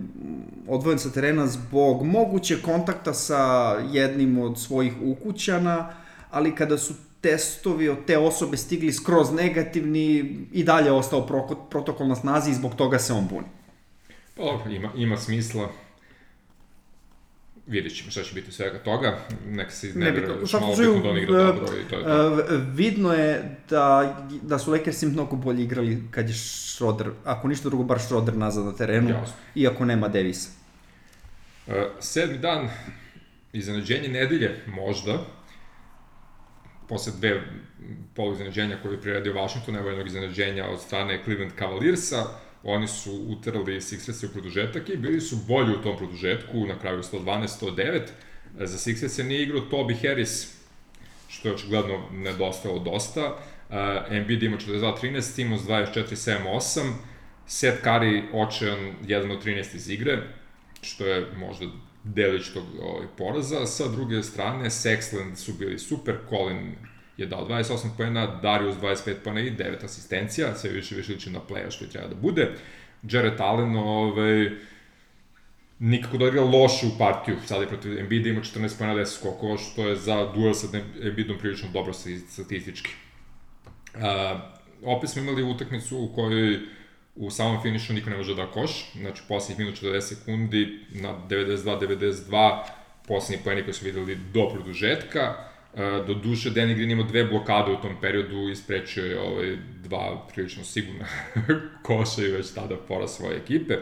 odvojen sa terena zbog moguće kontakta sa jednim od svojih ukućana, ali kada su testovi od te osobe stigli skroz negativni i dalje ostao protokol na snazi i zbog toga se on buni. Pa ima, ima smisla. Vidjet ćemo šta će biti svega toga. Neka se iznervira još malo bitno da on igra dobro i to je to. Vidno je da, da su Lakersi mnogo bolje igrali kad je Schroeder, ako ništa drugo, bar Schroeder nazad na terenu, Jasno. iako nema Davisa. Uh, sedmi dan, iznenađenje nedelje, možda, posle dve polu iznenađenja koje je priredio Washington, evo jednog iznenađenja od strane Cleveland Cavaliersa, oni su utrali Sixers u produžetak i bili su bolji u tom produžetku, na kraju 112-109. Za Sixers je nije igrao Toby Harris, što je očigledno nedostajalo dosta. Uh, Embiid ima 42-13, Simons 24-7-8, Seth Curry očejan 1 od 13 iz igre, što je možda delić tog ovaj, poraza. Sa druge strane, Sexland su bili super, Colin je dao 28 pojena, Darius 25 pojena i 9 asistencija, sve više više liči na playa što je treba da bude. Jared Allen, ovaj, nikako da igra lošu partiju, sad je protiv Embiida ima 14 pojena 10 skokova, što je za duel sa Embiidom prilično dobro statistički. Uh, opet smo imali utakmicu u kojoj u samom finišu niko ne može da koš, znači poslednjih minut 40 sekundi na 92-92, poslednji pojeni koji su videli do produžetka, e, do duše Danny Green imao dve blokade u tom periodu i sprečio je ovaj, dva prilično sigurna [LAUGHS] koša i već tada pora svoje ekipe.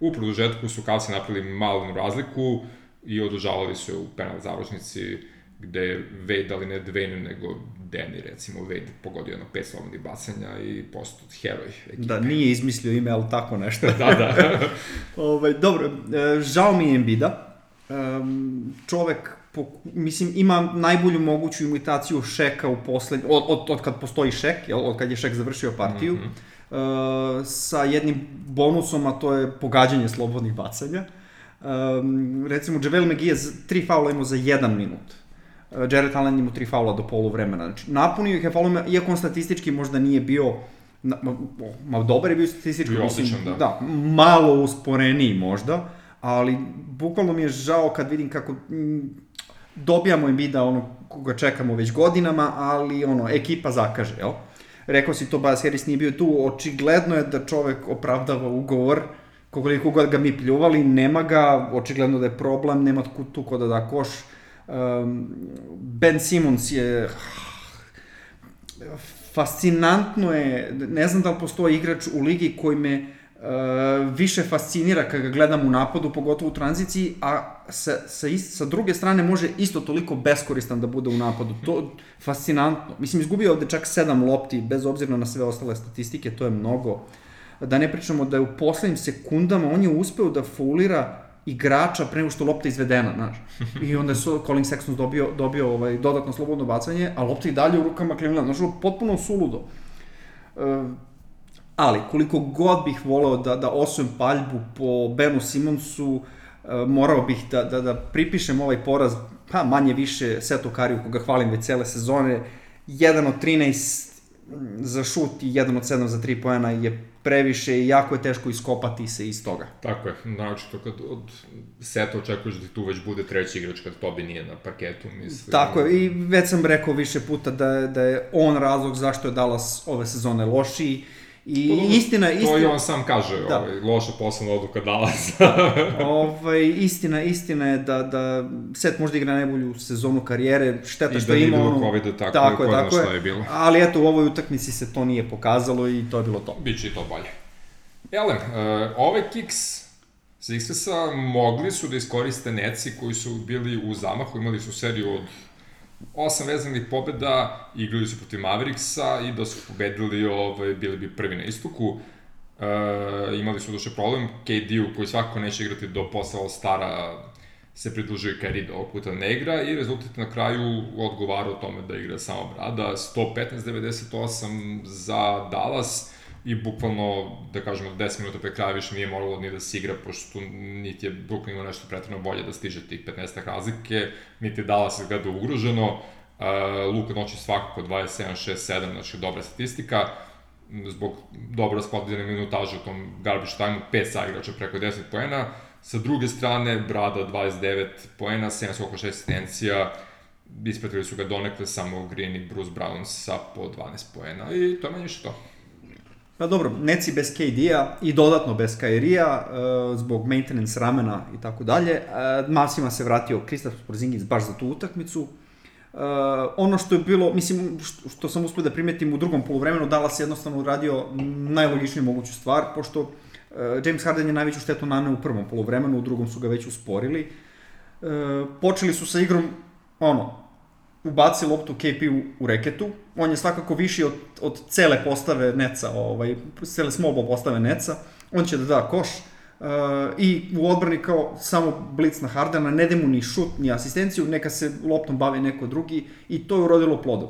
U produžetku su Kalsi napravili malu razliku i održavali su u penal završnici gde je Wade, ali ne Dwayne, nego Danny, recimo, Wade pogodio jedno pet slobodnih bacanja i postao heroj ekipe. Da, nije izmislio ime, ali tako nešto. da, da. [LAUGHS] ovaj, dobro, e, žao mi je Embida. Um, čovek, po, mislim, ima najbolju moguću imitaciju Šeka u poslednj, od, od, od kad postoji Šek, jel, od kad je Šek završio partiju, mm -hmm. uh, sa jednim bonusom, a to je pogađanje slobodnih bacanja. Um, recimo, Javel McGee je tri faula imao za jedan minut Uh, Jared Allen ima tri faula do polu vremena. Znači, napunio ih je faulima, iako on statistički možda nije bio na, ma, ma dobar je bio statistički, bio da. da, malo usporeniji možda, ali bukvalno mi je žao kad vidim kako m, dobijamo im vida ono koga čekamo već godinama, ali ono, ekipa zakaže, jel? Rekao si to, Bas Harris nije bio tu, očigledno je da čovek opravdava ugovor, koliko god ga mi pljuvali, nema ga, očigledno da je problem, nema tu ko da da koš, Um, ben Simmons je fascinantno je, ne znam da li postoji igrač u ligi koji me uh, više fascinira kad ga gledam u napadu, pogotovo u tranziciji, a sa, sa, ist, sa druge strane može isto toliko beskoristan da bude u napadu. To fascinantno. Mislim, izgubio ovde čak sedam lopti, bez obzira na sve ostale statistike, to je mnogo. Da ne pričamo da je u poslednjim sekundama on je uspeo da faulira igrača pre nego što lopta izvedena, znaš. I onda je Colin Sexton dobio, dobio ovaj, dodatno slobodno bacanje, a lopta i dalje u rukama Clevelanda, znaš, potpuno suludo. Uh, ali, koliko god bih voleo da, da osujem paljbu po Benu Simonsu, uh, morao bih da, da, da pripišem ovaj poraz, pa manje više Seto Kariju, koga hvalim već cele sezone, 1 od 13 za šut i 1 od 7 za 3 pojena je previše i jako je teško iskopati se iz toga. Tako je, to kad od seta očekuješ da tu već bude treći igrač kad Tobi nije na parketu, mislim. Tako je, i već sam rekao više puta da, da je on razlog zašto je Dallas ove sezone lošiji I To dobro, istina, istina... To i on sam kaže, Da. ovaj, loša poslovna odluka Dallas. [LAUGHS] ovaj, istina, istina je da, da Set možda igra najbolju sezonu karijere, šteta I što da nije ima bilo ono... covida, tako, tako ko je, zna tako šta je. je bilo. Ali eto, u ovoj utakmici se to nije pokazalo i to je bilo to. Biće i to bolje. Elem, uh, ove Kicks Sixersa mogli su da iskoriste Neci koji su bili u zamahu, imali su seriju od osam vezanih pobeda, igrali su protiv Mavericksa i da su pobedili, ovaj, bili bi prvi na istoku. E, imali su duše problem, KD-u koji svakako neće igrati do posle All-Stara se pridružio i Kyrie da ovog puta ne igra i rezultat na kraju odgovara o tome da igra samo Brada, 115-98 za Dallas i bukvalno, da kažemo, 10 minuta pre kraja više nije moralo ni da se igra, pošto niti je Brooklyn imao nešto pretredno bolje da stiže tih 15 razlike, niti je Dallas izgleda ugroženo, uh, Luka Noći svakako 27-6-7, znači dobra statistika, zbog dobro raspodeljene minutaže u tom garbage time, 5 saigrača preko 10 poena, sa druge strane Brada 29 poena, 7 skoko 6 asistencija, ispratili su ga donekle samo Green i Bruce Brown sa po 12 poena i to je manje što. Pa dobro, Neci bez KD-a i dodatno bez Kairija, uh, zbog maintenance ramena i tako dalje. Uh, Mavsima se vratio Kristaps Porzingis baš za tu utakmicu. Uh, ono što je bilo, mislim, što, što sam uspio da primetim u drugom polovremenu, Dallas je jednostavno uradio najlogičniju moguću stvar, pošto uh, James Harden je najveću štetu naneo u prvom polovremenu, u drugom su ga već usporili. Uh, počeli su sa igrom, ono, ubaci loptu KP u, u reketu. On je svakako viši od, od cele postave Neca, ovaj, cele ball postave Neca. On će da da koš. Uh, I u odbrani kao samo blic na Hardena, ne da mu ni šut, ni asistenciju, neka se loptom bavi neko drugi i to je urodilo plodom.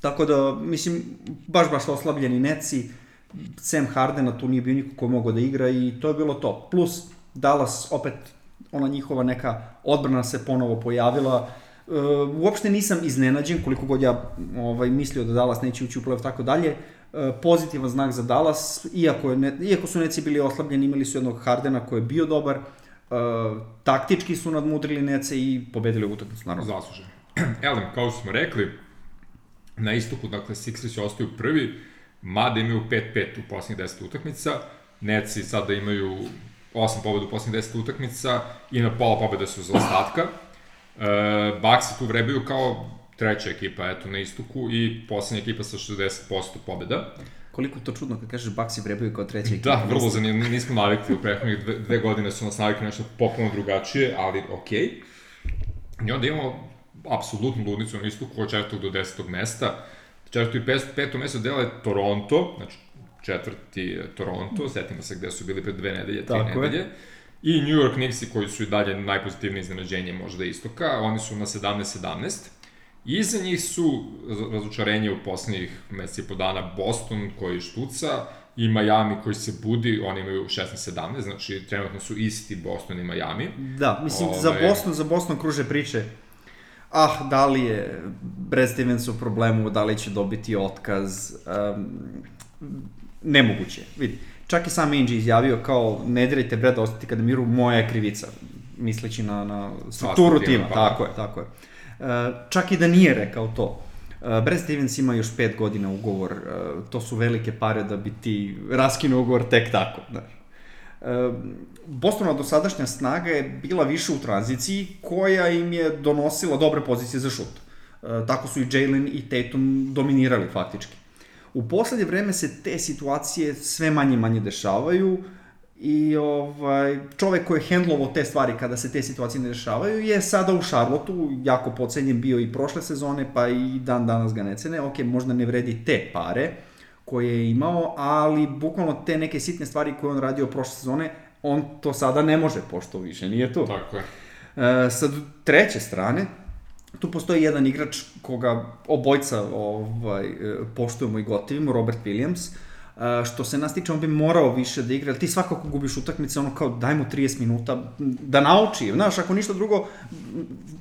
Tako da, mislim, baš baš oslabljeni Neci, Sam Hardena tu nije bio niko ko mogao da igra i to je bilo to. Plus, Dallas opet, ona njihova neka odbrana se ponovo pojavila, Uh, uopšte nisam iznenađen koliko god ja ovaj mislio da Dallas neće ući u play-off tako dalje. Uh, pozitivan znak za Dallas, iako, je ne, iako su neci bili oslabljeni, imali su jednog Hardena koji je bio dobar, uh, taktički su nadmudrili nece i pobedili utakmicu, naravno. Zasluženo. [CLEARS THROAT] Elem, kao što smo rekli, na istoku, dakle, Sixers ostaju prvi, mada imaju 5-5 u posljednjih 10 utakmica, Neci sada imaju 8 pobeda u posljednjih 10 utakmica i na pola pobeda su za ostatka. E, Bucks tu vrebaju kao treća ekipa eto, na istoku i poslednja ekipa sa 60% pobeda. Koliko to čudno kad kažeš Baxi vrebaju kao treća ekipa. Da, vrlo zanimljivo, nismo navikli u prethodnih dve, dve godine su nas navikli nešto potpuno drugačije, ali okej. Okay. I onda imamo apsolutnu ludnicu na istoku od četvrtog do desetog mesta. Četvrto i pet, peto mesto dela je Toronto, znači četvrti Toronto, setimo se gde su bili pred dve nedelje, tri Tako je. I New York Knicksi koji su i dalje najpozitivnije iznenađenje možda istoka, oni su na 17-17. Iza njih su razočarenje u poslednjih meseci i po dana Boston koji štuca i Miami koji se budi, oni imaju 16-17, znači trenutno su isti Boston i Miami. Da, mislim, Ove- za Boston, za Boston kruže priče. Ah, da li je Brad Stevens u problemu, da li će dobiti otkaz. Um, nemoguće, vidi. Čak i sam Angie izjavio kao, ne dirajte Brada ostati kada miru, moja je krivica. Misleći na, na strukturu tima, tima, pa. tako je, tako je. Uh, čak i da nije rekao to. Uh, Brad Stevens ima još pet godina ugovor, uh, to su velike pare da bi ti raskinuo ugovor tek tako, Bostonova dosadašnja snaga je bila više u tranziciji koja im je donosila dobre pozicije za šut. Tako su i Jalen i Tatum dominirali faktički. U poslednje vreme se te situacije sve manje i manje dešavaju i ovaj, čovek koji je hendlovao te stvari kada se te situacije ne dešavaju je sada u Šarlotu, jako pocenjen bio i prošle sezone, pa i dan danas ga ne cene. Ok, možda ne vredi te pare koje je imao, ali bukvalno te neke sitne stvari koje on radio prošle sezone, on to sada ne može, pošto više nije tu. Tako je. E, sa treće strane, tu postoji jedan igrač koga obojca ovaj, e, poštujemo i gotivimo, Robert Williams, e, što se nas tiče, on bi morao više da igra, ti svakako gubiš utakmice, ono kao daj mu 30 minuta da nauči, znaš, ako ništa drugo,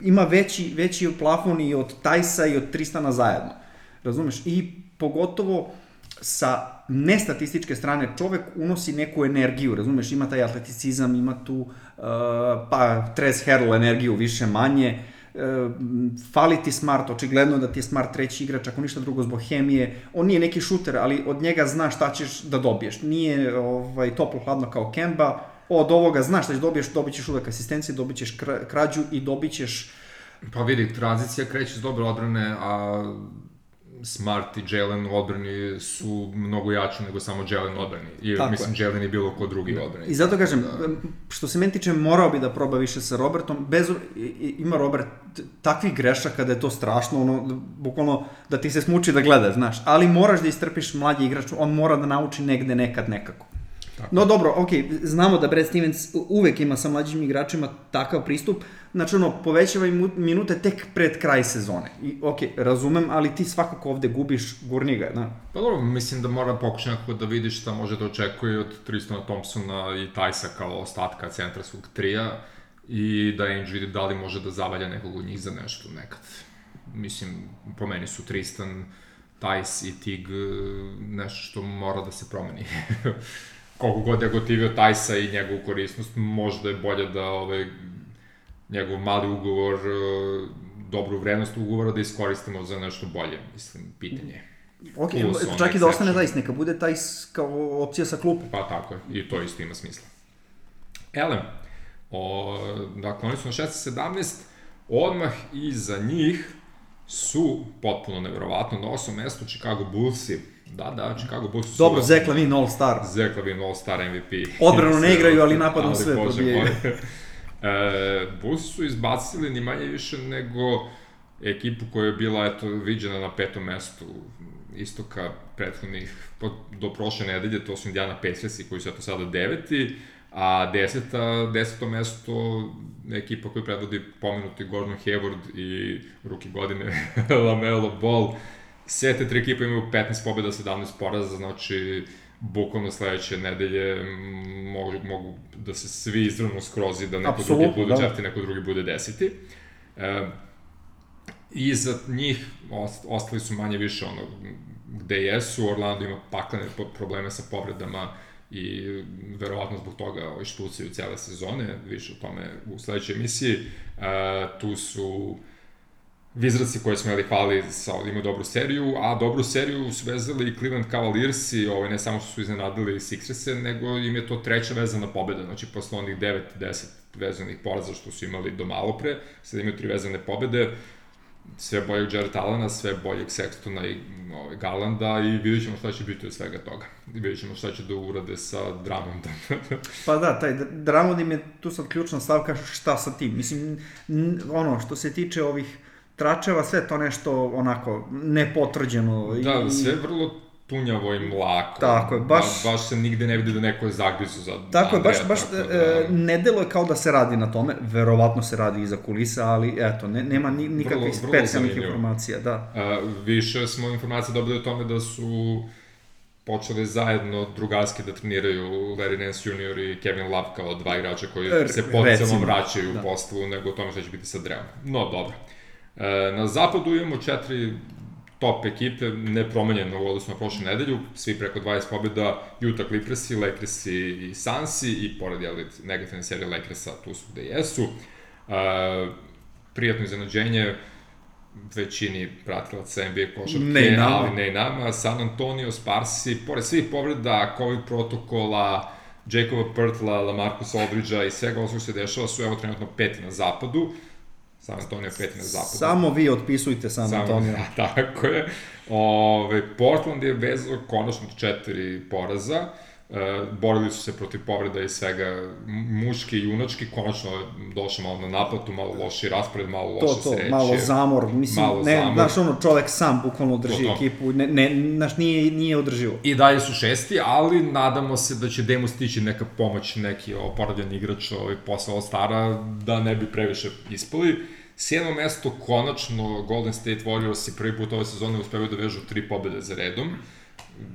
ima veći, veći plafon i od Tajsa i od Tristana zajedno, razumeš, i pogotovo sa nestatističke strane čovek unosi neku energiju, razumeš, ima taj atleticizam, ima tu uh, pa Trez Harrell energiju više manje, fali ti Smart, očigledno da ti je Smart treći igrač, ako ništa drugo zbog hemije, on nije neki šuter, ali od njega znaš šta ćeš da dobiješ. Nije ovaj, toplo hladno kao Kemba, od ovoga znaš šta ćeš dobiješ, dobit ćeš uvek asistencije, dobit ćeš krađu i dobit ćeš Pa vidi, tranzicija kreće s dobre odbrane, a Smart i Jalen u odbrani su mnogo jači nego samo Jalen u odbrani. I Tako mislim, je. Jalen je bilo ko drugi u odbrani. I zato kažem, da. što se meni tiče, morao bi da proba više sa Robertom. Bez, ima Robert takvih grešaka da je to strašno, ono, bukvalno da ti se smuči da gledaš, znaš. Ali moraš da istrpiš mlađi igrač, on mora da nauči negde, nekad, nekako. Tako. No dobro, ok, znamo da Brad Stevens uvek ima sa mlađim igračima takav pristup, znači ono, povećava im minute tek pred kraj sezone. I ok, razumem, ali ti svakako ovde gubiš gurniga, da? Pa dobro, mislim da mora pokući nekako da vidiš šta može da očekuje od Tristona Thompsona i Tajsa kao ostatka centra svog trija i da Ainge vidi da li može da zavalja nekog od njih za nešto nekad. Mislim, po meni su Tristan, Tajs i Tig nešto što mora da se promeni. [LAUGHS] koliko god je gotivio Tajsa i njegovu korisnost, možda je bolje da ovaj, njegov mali ugovor, e, dobru vrednost ugovora da iskoristimo za nešto bolje, mislim, pitanje. Ok, Plus, čak i da ostane Tajs, neka bude Tajs kao opcija sa klupe. Pa tako je, i to isto ima smisla. Elem, o, dakle, oni su na 16-17, odmah iza njih su, potpuno neverovatno, na osam mestu Chicago Bullsi, Da, da, Chicago Bulls su... Dobro, Zach Lavin All-Star. Zach Lavin All-Star MVP. Odbranu ne igraju, ali [LAUGHS] napadom sve pobijaju. E, Bulls su izbacili ni manje više nego ekipu koja je bila eto, viđena na petom mestu istoka prethodnih, do prošle nedelje, to su Indiana Pacersi koji su eto sada deveti, a deseta, deseto mesto ekipa koju predvodi pomenuti Gordon Hayward i ruki godine [LAUGHS] Lamelo Ball. Sve te tri ekipe imaju 15 pobjeda, 17 poraza, znači bukvalno sledeće nedelje mogu, mogu da se svi izravno skrozi da neko Absolutno, drugi bude da. četvrti, neko drugi bude deseti. E, I za njih ostali su manje više ono gde jesu, Orlando ima paklene probleme sa povredama i verovatno zbog toga ovaj štucaju cele sezone, više o tome u sledećoj emisiji. E, tu su Vizraci koje smo jeli hvali sa, imaju dobru seriju, a dobru seriju su vezali i Cleveland Cavaliers i ovaj, ne samo što su iznenadili Sixerse, nego im je to treća vezana pobeda, znači posle onih 9-10 vezanih poraza što su imali do malo pre, sad imaju tri vezane pobede, sve boljeg Jared Allena, sve boljeg Sextona i ovaj, Garlanda i vidjet ćemo šta će biti od svega toga. I vidjet ćemo šta će da urade sa Drummondom. [LAUGHS] pa da, taj Drummond im je tu sad ključna stavka šta sa tim. Mislim, ono, što se tiče ovih tračeva, sve to nešto onako nepotvrđeno. Da, i... sve vrlo tunjavo i mlako. Tako je, baš... Ba, baš se nigde ne vidi da neko je zagrizu za Tako Andreja, je, baš, baš tako da... e, ne delo je kao da se radi na tome, verovatno se radi iza kulisa, ali eto, ne, nema ni, nikakvih vrlo, specijalnih vrlo informacija, da. A, više smo informacije dobili o tome da su počeli zajedno drugarski da treniraju Larry Nance Jr. i Kevin Love kao dva igrača koji er, se potencijalno vraćaju da. u postavu nego o tome šta će biti sa Dreom. No, dobro. E, na zapadu imamo četiri top ekipe, nepromenjeno u odnosu na prošlu nedelju, svi preko 20 pobjeda, Utah Clippersi, Lakersi i Sansi i pored jeli, negativne serije Lakersa tu su gde jesu. Uh, prijatno iznenađenje, većini pratilaca NBA košarke, ne nama. ali ne i nama, San Antonio, Sparsi, pored svih povreda, COVID protokola, Jacoba Pertla, Lamarcus Aldridgea i svega što se dešava su evo trenutno peti na zapadu. San Antonio peti na zapadu. Samo vi otpisujte San Antonio. [LAUGHS] Samo, tako je. Ove, Portland je vezao konačno četiri poraza. E, borili su se protiv povreda i svega muški i junački, konačno došao malo na naplatu, malo loši raspored, malo loše to, to, sreće. malo zamor, mislim, malo ne, zamor. znaš, ono, čovek sam bukvalno drži to, to. ekipu, ne, ne, znaš, nije, nije održivo. I dalje su šesti, ali nadamo se da će Demo stići neka pomoć, neki oporavljen igrač ovaj, posle stara, da ne bi previše ispali. Sjedno mesto, konačno, Golden State Warriors i prvi put ove sezone uspevaju da vežu tri pobede za redom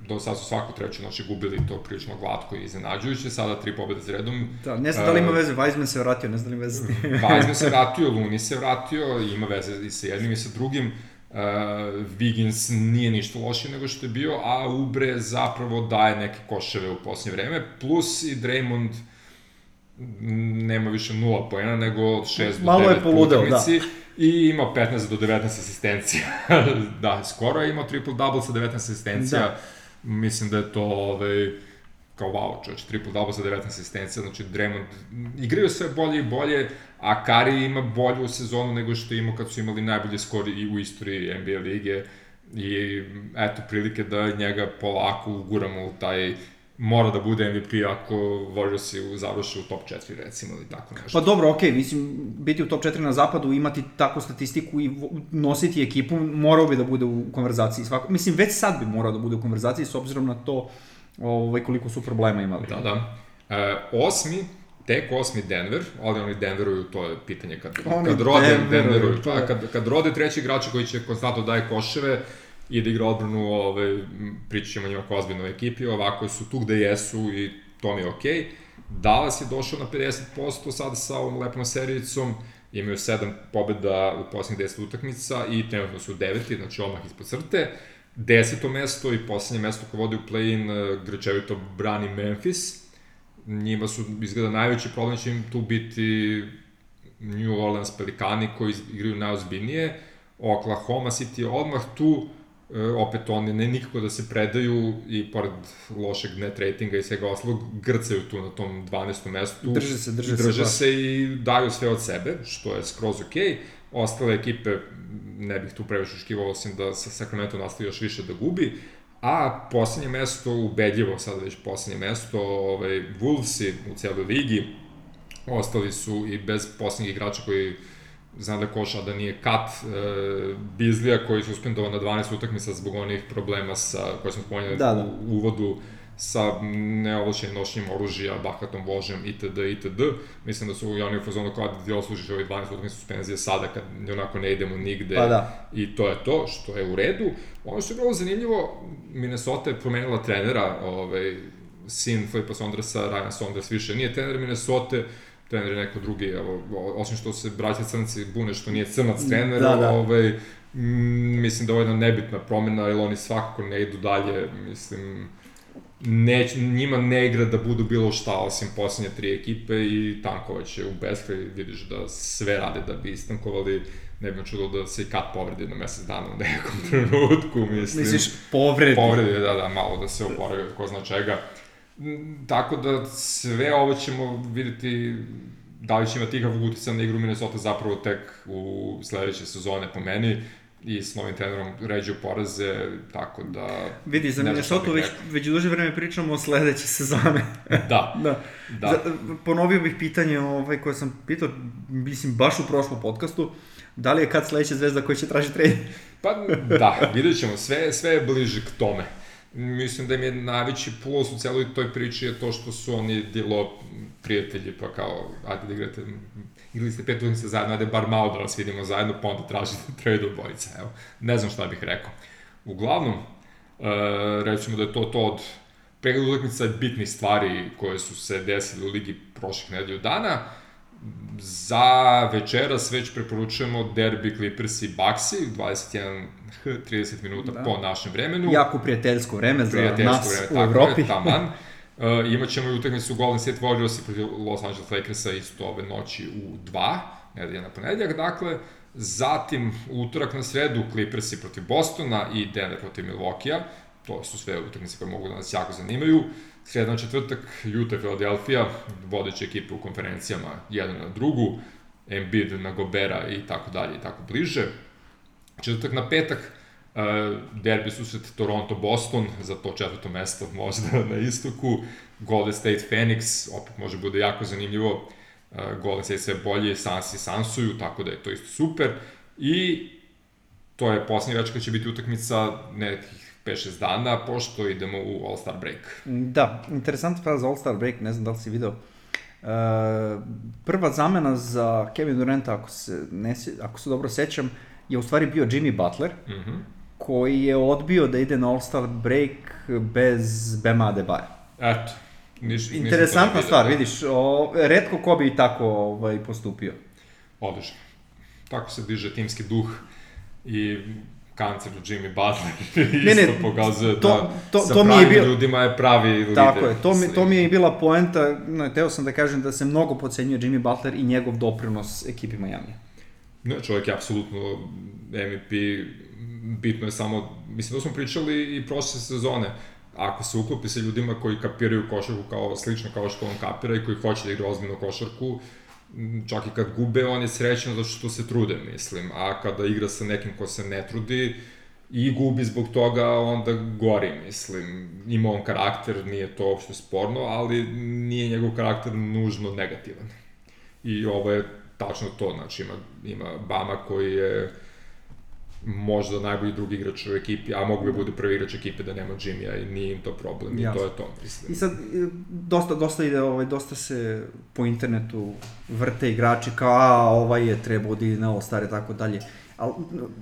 do sad su svaku treću noći gubili to prilično glatko i iznenađujuće, sada tri pobjede za redom. Da, ne znam da li ima veze, Weizman se vratio, ne znam da li veze. [LAUGHS] Weizman se [LAUGHS] vratio, Luni se vratio, ima veze i sa jednim i sa drugim. Uh, Wiggins nije ništa lošije nego što je bio, a Ubre zapravo daje neke koševe u posljednje vreme, plus i Draymond nema više nula poena, nego od 6 do Malo je 9 po poludeo, utakmici i ima 15 do 19 asistencija. [LAUGHS] da, skoro je imao triple-double sa 19 asistencija. Da. Mislim da je to ovaj, kao wow, čovječ, triple-double sa 19 asistencija, znači Draymond igraju sve bolje i bolje, a Kari ima bolju sezonu nego što je imao kad su imali najbolje skori i u istoriji NBA lige i eto prilike da njega polako uguramo u taj mora da bude MVP ako Warriorsi završe u top 4 recimo ili tako nešto. Pa dobro, okej, mislim, biti u top 4 na zapadu, imati takvu statistiku i nositi ekipu, morao bi da bude u konverzaciji. Svako, mislim, već sad bi morao da bude u konverzaciji s obzirom na to ovaj, koliko su problema imali. Da, da. E, osmi, tek osmi Denver, ali oni Denveruju, to je pitanje kad, Oni kad rode Denveruju, Denveruju, pa kad, kad rode treći igrača koji će konstantno daje koševe i da igra odbranu, ovaj, pričat ćemo njima kao ozbiljnoj ekipi, ovako su tu gde jesu i to mi je okej. Okay. Dallas je došao na 50% sad sa ovom lepom serijicom, imaju 7 pobjeda u posljednjih 10 utakmica i trenutno su deveti, znači odmah ispod crte. Deseto mesto i poslednje mesto koje vode u play-in eh, grčevito brani Memphis. Njima su izgleda najveći problem će im tu biti New Orleans Pelikani koji igraju najozbiljnije. Oklahoma City je odmah tu, opet oni ne nikako da se predaju i pored lošeg net ratinga i svega ostalog, grcaju tu na tom 12. mestu. Drže se, drže I se, Drže baš. se i daju sve od sebe, što je skroz okej. Okay. Ostale ekipe, ne bih tu previše očekivao, osim da sa Sacramento nastavi još više da gubi. A poslednje mesto, ubedljivo sad već poslednje mesto, ovaj, Wolvesi u celoj ligi, ostali su i bez poslednjih igrača koji zna da koša, da nije kat e, Bizlija koji je suspendovan na 12 utakmica zbog onih problema sa, koje smo spomenuli Da, da. u uvodu sa neovlašenim nošenjem oružja, bahatom vožnjem itd. itd. Mislim da su i oni u fazonu kao da ti oslužiš ovih 12 utakmica suspenzije sada kad onako ne idemo nigde Pa da. i to je to, što je u redu. Ono što je vrlo zanimljivo, Minnesota je promenila trenera, ovaj, sin Flipa Saundersa, Ryan Saunders više nije trener Minnesota, trener je neko drugi, evo, osim što se braća crnci bune što nije crnac trener, Da, da. ovaj, mm, mislim da ovo je jedna nebitna promena, jer oni svakako ne idu dalje, mislim, neć, njima ne igra da budu bilo šta osim posljednje tri ekipe i tankovaće u beskraj, vidiš da sve rade da bi istankovali, ne bi me čudilo da se i kad povredi na mesec dana u nekom trenutku, mislim. Misliš, povredi. Povredi, da, da, malo da se oporavi od ko zna čega. Tako da sve ovo ćemo videti da li će imati ikakvog utjeca na igru Minnesota zapravo tek u sledeće sezone po meni i s novim trenerom ređu poraze, tako da... Vidi, za Minnesota već, već duže vreme pričamo o sledeće sezone. [LAUGHS] Da, da. da. Za, ponovio bih pitanje ovaj, koje sam pitao, mislim, baš u prošlom podcastu. Da li je kad sledeća zvezda koja će traži trade? Pa da, vidjet ćemo, sve, sve je bliže k tome. Mislim da im je najveći plus u celoj toj priči je to što su oni dilo prijatelji, pa kao, ajde da igrate, igrali ste pet utakmica zajedno, ajde bar malo da vas vidimo zajedno, pa onda tražite [LAUGHS] trade obojica, evo. Ne znam šta bih rekao. Uglavnom, e, recimo da je to to od pregled utakmica bitnih stvari koje su se desile u ligi prošlih nedelju dana. Za večeras već preporučujemo derbi Clippers i Bucksi, 21 h 30 minuta Da. po našem vremenu. Jako prijateljsko vreme za Prijateljsko nas vreme, u tako Evropi. je, taman. [LAUGHS] Uh, imaćemo i utakmicu Golden State Warriors i protiv Los Angeles Lakersa isto ove noći u 2, nedelja na ponedeljak, dakle, zatim utorak na sredu Clippersi protiv Bostona i Denver protiv Milwaukee-a, to su sve utakmice koje mogu da nas jako zanimaju. Sreda na četvrtak Utah Philadelphia, vodeće ekipe u konferencijama jedan na drugu, Embiid na Gobera i tako dalje i tako bliže. Četvrtak na petak, uh, derbi susret Toronto-Boston za to četvrto mesto [LAUGHS] možda na istoku, Golden State Phoenix, opet može bude jako zanimljivo, uh, Golden State sve bolje, Suns i Sansuju, tako da je to isto super. I to je poslednja večer kad će biti utakmica nekih 5-6 dana, pošto idemo u All-Star break. Da, interesantna stvar za All-Star break, ne znam da li si video. E, prva zamena za Kevin Duranta, ako se, ne, ako se dobro sećam, je u stvari bio Jimmy Butler, Mhm. koji je odbio da ide na All-Star break bez Bema Adebayo. Eto. Niš, Interesantna stvar, da. vidiš, o, redko ko bi i tako ovaj, postupio. Odlično. Tako se diže timski duh i kancer u Jimmy Butler [LAUGHS] Ne, ne, isto pokazuje to- da to- sa to mi je pravim bio- ljudima je pravi lider. Tako je, to mi, to mi je i bila poenta, no, teo sam da kažem da se mnogo pocenjuje Jimmy Butler i njegov doprinos ekipi Miami. Ne, čovjek je apsolutno MVP, bitno je samo, mislim da smo pričali i prošle sezone, ako se uklopi sa ljudima koji kapiraju košarku kao, slično kao što on kapira i koji hoće da igra ozbiljno košarku, čak i kad gube, on je srećan zato što se trude, mislim, a kada igra sa nekim ko se ne trudi i gubi zbog toga, onda gori, mislim. Ima on karakter, nije to uopšte sporno, ali nije njegov karakter nužno negativan. I ovo je tačno to, znači ima, ima Bama koji je možda najbolji drugi igrač u ekipi, a mogu bi bude prvi igrač ekipe da nema Jimmya i nije im to problem Jasno. i to je to, mislim. I sad, e, dosta, dosta ide, ovaj, dosta se po internetu vrte igrači kao, a, ovaj je trebao da ide na ovo stare, tako dalje. Ali,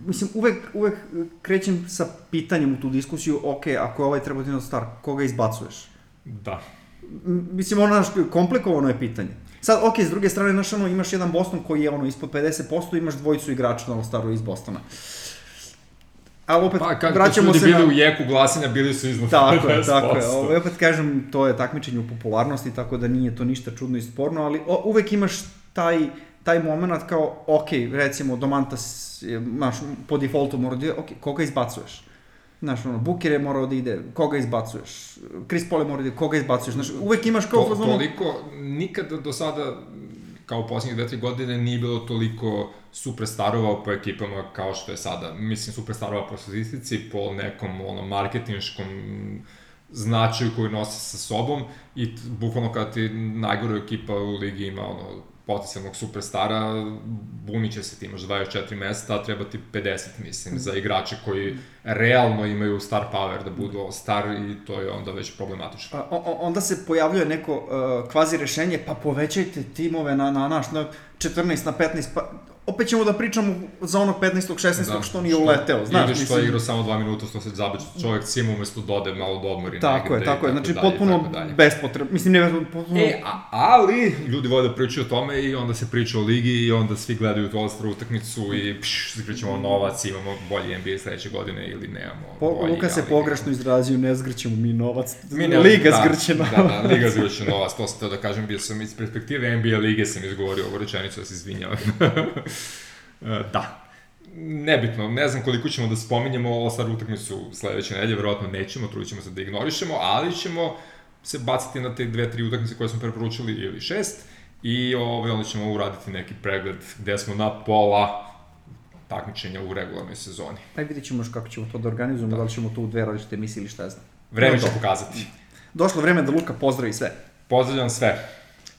mislim, uvek, uvek krećem sa pitanjem u tu diskusiju, ok, ako je ovaj trebao da ide na star, koga izbacuješ? Da. M, Mislim, ono, komplikovano je pitanje. Sad, ok, s druge strane, znaš, ono, imaš jedan Boston koji je, ono, ispod 50%, imaš dvojicu igrača na staru iz Bostona. Ali opet, Pa kad, kad su vraćamo se bili na... u jeku glasanja, bili su iznad Tako je, 50%. tako je. Ovo, opet kažem, to je takmičenje u popularnosti, tako da nije to ništa čudno i sporno, ali o, uvek imaš taj, taj moment kao, ok, recimo, Domantas, je, znaš, po defaultu mora da ok, koga izbacuješ? Znaš, ono, Booker je morao da ide, koga izbacuješ? Chris Paul je morao da ide, koga izbacuješ? Znaš, uvek imaš kao... To, fazonu- toliko, nikada do sada, kao dve, tri godine, nije bilo toliko superstarova po ekipama kao što je sada. Mislim, superstarova po statistici, po nekom ono, marketinškom značaju koji nose sa sobom i bukvalno kada ti najgora ekipa u ligi ima ono, potencijalnog superstara, bunit će se ti, imaš 24 mesta, a treba ti 50, mislim, za igrače koji realno imaju star power da budu all-star i to je onda već problematično. A, o- o- onda se pojavljuje neko uh, kvazi rešenje, pa povećajte timove na, na, naš, na 14, na 15, pa opet ćemo da pričamo za onog 15. 16. Da, što nije uleteo, znaš, što mislim. je igrao samo dva minuta, što se zabeće čovjek cima umesto dode malo da odmori Tako je, negde tako je, znači dalje, potpuno bespotrebno, mislim ne potpuno... E, a, ali, ljudi vole da pričaju o tome i onda se priča o ligi i onda svi gledaju tu ostru utakmicu i pš, zgrćemo novac, imamo bolji NBA sledeće godine ili nemamo Po, bolji, Luka se ali- pogrešno izrazio, ne zgrćemo mi novac, Mi ne- Liga da, zgrće novac. Da, da, Liga zgrće novac, to sam teo da kažem, bio sam iz perspektive NBA lige sam izgovorio ovu rečenicu, da se izvinjavam. [LAUGHS] E, da. Nebitno, ne znam koliko ćemo da spominjemo ovo stvar utakmicu sledeće nedelje, verovatno nećemo, trudit ćemo se da ignorišemo, ali ćemo se baciti na te dve, tri utakmice koje smo preporučili ili šest i ovaj, onda ćemo uraditi neki pregled gde smo na pola takmičenja u regularnoj sezoni. Pa vidjet ćemo još kako ćemo to da organizujemo, da, li ćemo to u dve različite emisije ili šta znam. Vreme će pokazati. Došlo vreme da Luka pozdravi sve. Pozdravljam sve.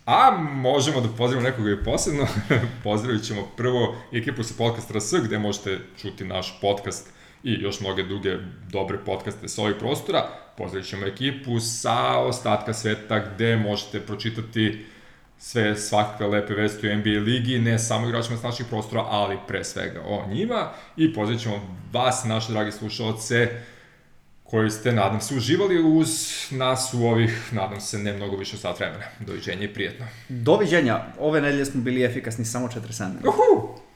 A možemo da pozdravimo nekoga i posebno. [LAUGHS] Pozdravit ćemo prvo ekipu sa podcast RS, gde možete čuti naš podcast i još mnoge druge dobre podcaste sa ovih prostora. Pozdravit ćemo ekipu sa ostatka sveta, gde možete pročitati sve svakakve lepe vesti u NBA ligi, ne samo igračima sa naših prostora, ali pre svega o njima. I pozdravit ćemo vas, naše dragi slušalce, koji ste, nadam se, uživali uz nas u ovih, nadam se, ne mnogo više od sat vremena. Doviđenja i prijetno. Doviđenja, ove nedelje smo bili efikasni samo 47 minuta. Uhu!